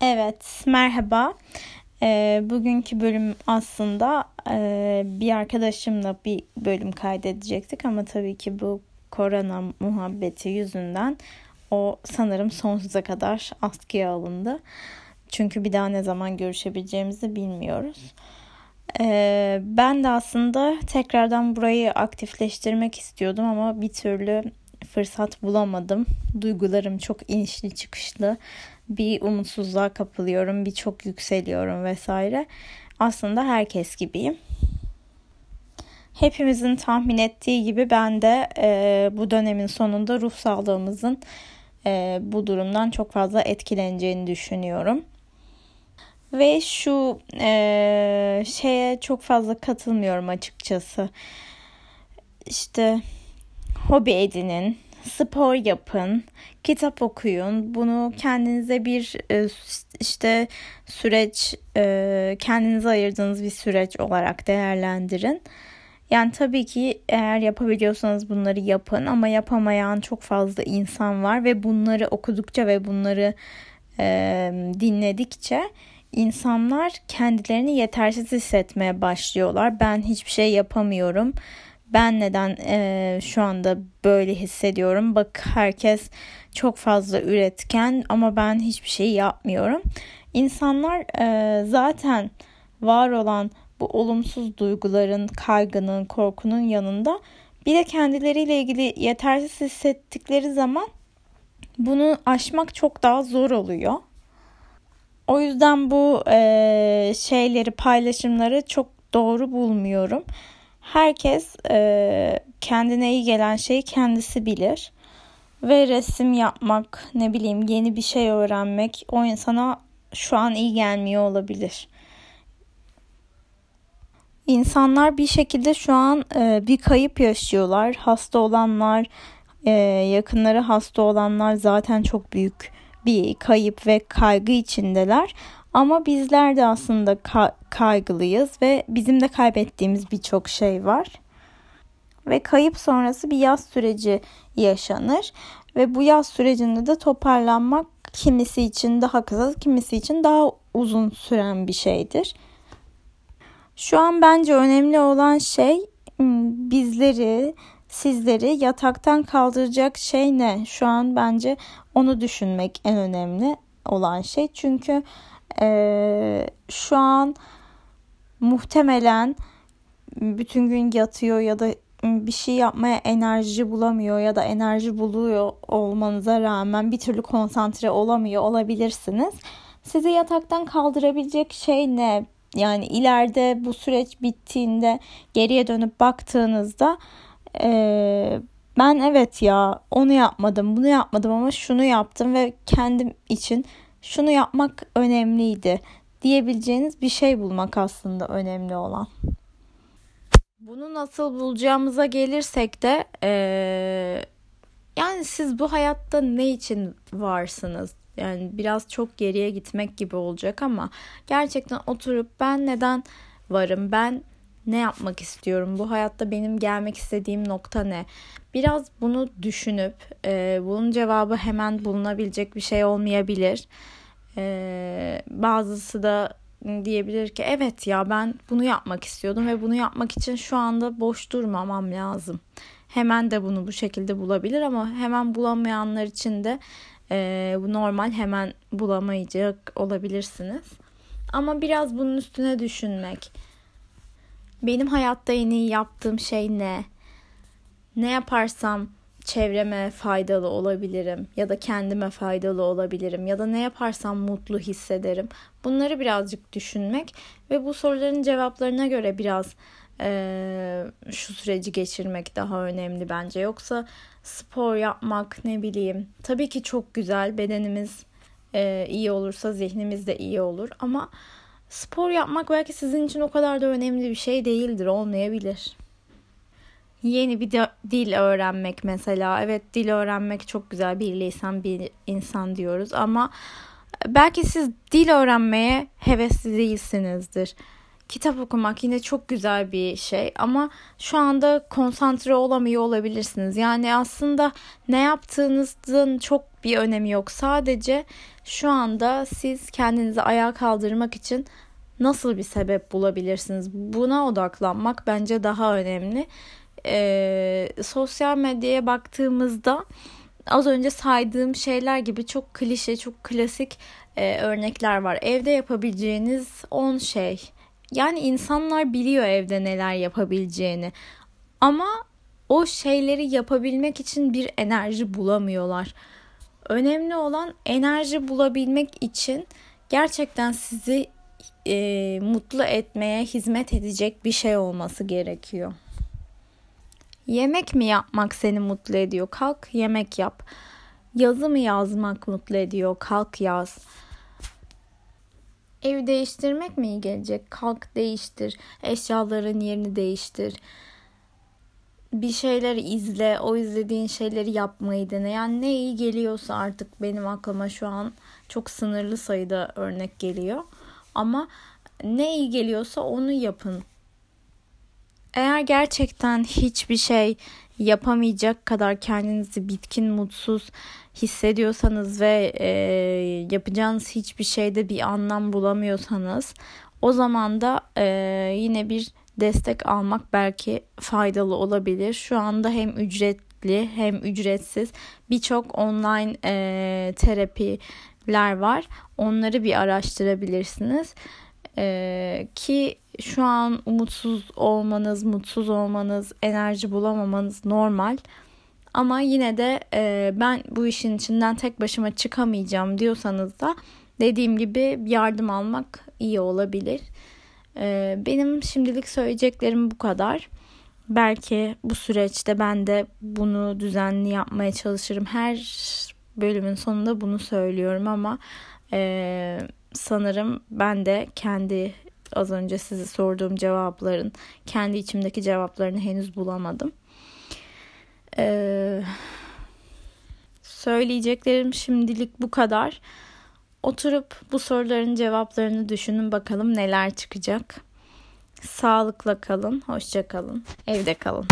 Evet, merhaba. E, bugünkü bölüm aslında e, bir arkadaşımla bir bölüm kaydedecektik ama tabii ki bu korona muhabbeti yüzünden o sanırım sonsuza kadar askıya alındı. Çünkü bir daha ne zaman görüşebileceğimizi bilmiyoruz. E, ben de aslında tekrardan burayı aktifleştirmek istiyordum ama bir türlü fırsat bulamadım. Duygularım çok inişli çıkışlı bir umutsuzluğa kapılıyorum, bir çok yükseliyorum vesaire. Aslında herkes gibiyim. Hepimizin tahmin ettiği gibi ben de e, bu dönemin sonunda ruh sağlığımızın e, bu durumdan çok fazla etkileneceğini düşünüyorum. Ve şu e, şeye çok fazla katılmıyorum açıkçası. İşte hobi edinin, spor yapın, kitap okuyun. Bunu kendinize bir e, işte süreç, e, kendinize ayırdığınız bir süreç olarak değerlendirin. Yani tabii ki eğer yapabiliyorsanız bunları yapın ama yapamayan çok fazla insan var ve bunları okudukça ve bunları e, dinledikçe insanlar kendilerini yetersiz hissetmeye başlıyorlar. Ben hiçbir şey yapamıyorum ben neden e, şu anda böyle hissediyorum? Bak herkes çok fazla üretken ama ben hiçbir şey yapmıyorum. İnsanlar e, zaten var olan bu olumsuz duyguların, kaygının, korkunun yanında bir de kendileriyle ilgili yetersiz hissettikleri zaman bunu aşmak çok daha zor oluyor. O yüzden bu e, şeyleri, paylaşımları çok doğru bulmuyorum. Herkes e, kendine iyi gelen şeyi kendisi bilir. Ve resim yapmak, ne bileyim yeni bir şey öğrenmek o insana şu an iyi gelmiyor olabilir. İnsanlar bir şekilde şu an e, bir kayıp yaşıyorlar. Hasta olanlar, e, yakınları hasta olanlar zaten çok büyük bir kayıp ve kaygı içindeler. Ama bizler de aslında ka- kaygılıyız ve bizim de kaybettiğimiz birçok şey var. Ve kayıp sonrası bir yaz süreci yaşanır ve bu yaz sürecinde de toparlanmak kimisi için daha kısa, kimisi için daha uzun süren bir şeydir. Şu an bence önemli olan şey bizleri, sizleri yataktan kaldıracak şey ne? Şu an bence onu düşünmek en önemli olan şey. Çünkü e, şu an muhtemelen bütün gün yatıyor ya da bir şey yapmaya enerji bulamıyor ya da enerji buluyor olmanıza rağmen bir türlü konsantre olamıyor olabilirsiniz. Sizi yataktan kaldırabilecek şey ne? Yani ileride bu süreç bittiğinde geriye dönüp baktığınızda e, ben evet ya onu yapmadım bunu yapmadım ama şunu yaptım ve kendim için şunu yapmak önemliydi diyebileceğiniz bir şey bulmak aslında önemli olan. Bunu nasıl bulacağımıza gelirsek de ee, yani siz bu hayatta ne için varsınız? Yani biraz çok geriye gitmek gibi olacak ama gerçekten oturup ben neden varım? Ben ne yapmak istiyorum? Bu hayatta benim gelmek istediğim nokta ne? Biraz bunu düşünüp e, bunun cevabı hemen bulunabilecek bir şey olmayabilir. E, bazısı da diyebilir ki evet ya ben bunu yapmak istiyordum ve bunu yapmak için şu anda boş durmamam lazım. Hemen de bunu bu şekilde bulabilir ama hemen bulamayanlar için de e, bu normal hemen bulamayacak olabilirsiniz. Ama biraz bunun üstüne düşünmek. Benim hayatta en iyi yaptığım şey ne? Ne yaparsam çevreme faydalı olabilirim ya da kendime faydalı olabilirim ya da ne yaparsam mutlu hissederim. Bunları birazcık düşünmek ve bu soruların cevaplarına göre biraz e, şu süreci geçirmek daha önemli bence. Yoksa spor yapmak ne bileyim tabii ki çok güzel bedenimiz e, iyi olursa zihnimiz de iyi olur ama spor yapmak belki sizin için o kadar da önemli bir şey değildir olmayabilir. Yeni bir dil öğrenmek mesela. Evet dil öğrenmek çok güzel bir lisan bir insan diyoruz ama belki siz dil öğrenmeye hevesli değilsinizdir. Kitap okumak yine çok güzel bir şey ama şu anda konsantre olamıyor olabilirsiniz. Yani aslında ne yaptığınızın çok bir önemi yok. Sadece Şu anda siz kendinizi ayağa kaldırmak için nasıl bir sebep bulabilirsiniz? Buna odaklanmak bence daha önemli. Ee, sosyal medyaya baktığımızda az önce saydığım şeyler gibi çok klişe, çok klasik e, örnekler var. Evde yapabileceğiniz 10 şey. Yani insanlar biliyor evde neler yapabileceğini. Ama o şeyleri yapabilmek için bir enerji bulamıyorlar. Önemli olan enerji bulabilmek için gerçekten sizi e, mutlu etmeye hizmet edecek bir şey olması gerekiyor. Yemek mi yapmak seni mutlu ediyor? Kalk yemek yap. Yazı mı yazmak mutlu ediyor? Kalk yaz. Ev değiştirmek mi iyi gelecek? Kalk değiştir. Eşyaların yerini değiştir. Bir şeyleri izle. O izlediğin şeyleri yapmayı dene. Yani ne iyi geliyorsa artık benim aklıma şu an çok sınırlı sayıda örnek geliyor. Ama ne iyi geliyorsa onu yapın. Eğer gerçekten hiçbir şey yapamayacak kadar kendinizi bitkin, mutsuz hissediyorsanız ve e, yapacağınız hiçbir şeyde bir anlam bulamıyorsanız o zaman da e, yine bir destek almak belki faydalı olabilir. Şu anda hem ücretli hem ücretsiz birçok online e, terapiler var. Onları bir araştırabilirsiniz. E, ki şu an umutsuz olmanız, mutsuz olmanız, enerji bulamamanız normal. Ama yine de e, ben bu işin içinden tek başıma çıkamayacağım diyorsanız da dediğim gibi yardım almak iyi olabilir. E, benim şimdilik söyleyeceklerim bu kadar. Belki bu süreçte ben de bunu düzenli yapmaya çalışırım. Her bölümün sonunda bunu söylüyorum ama e, sanırım ben de kendi az önce size sorduğum cevapların kendi içimdeki cevaplarını henüz bulamadım. Ee, söyleyeceklerim şimdilik bu kadar. Oturup bu soruların cevaplarını düşünün bakalım neler çıkacak. Sağlıkla kalın, hoşça kalın, evde kalın.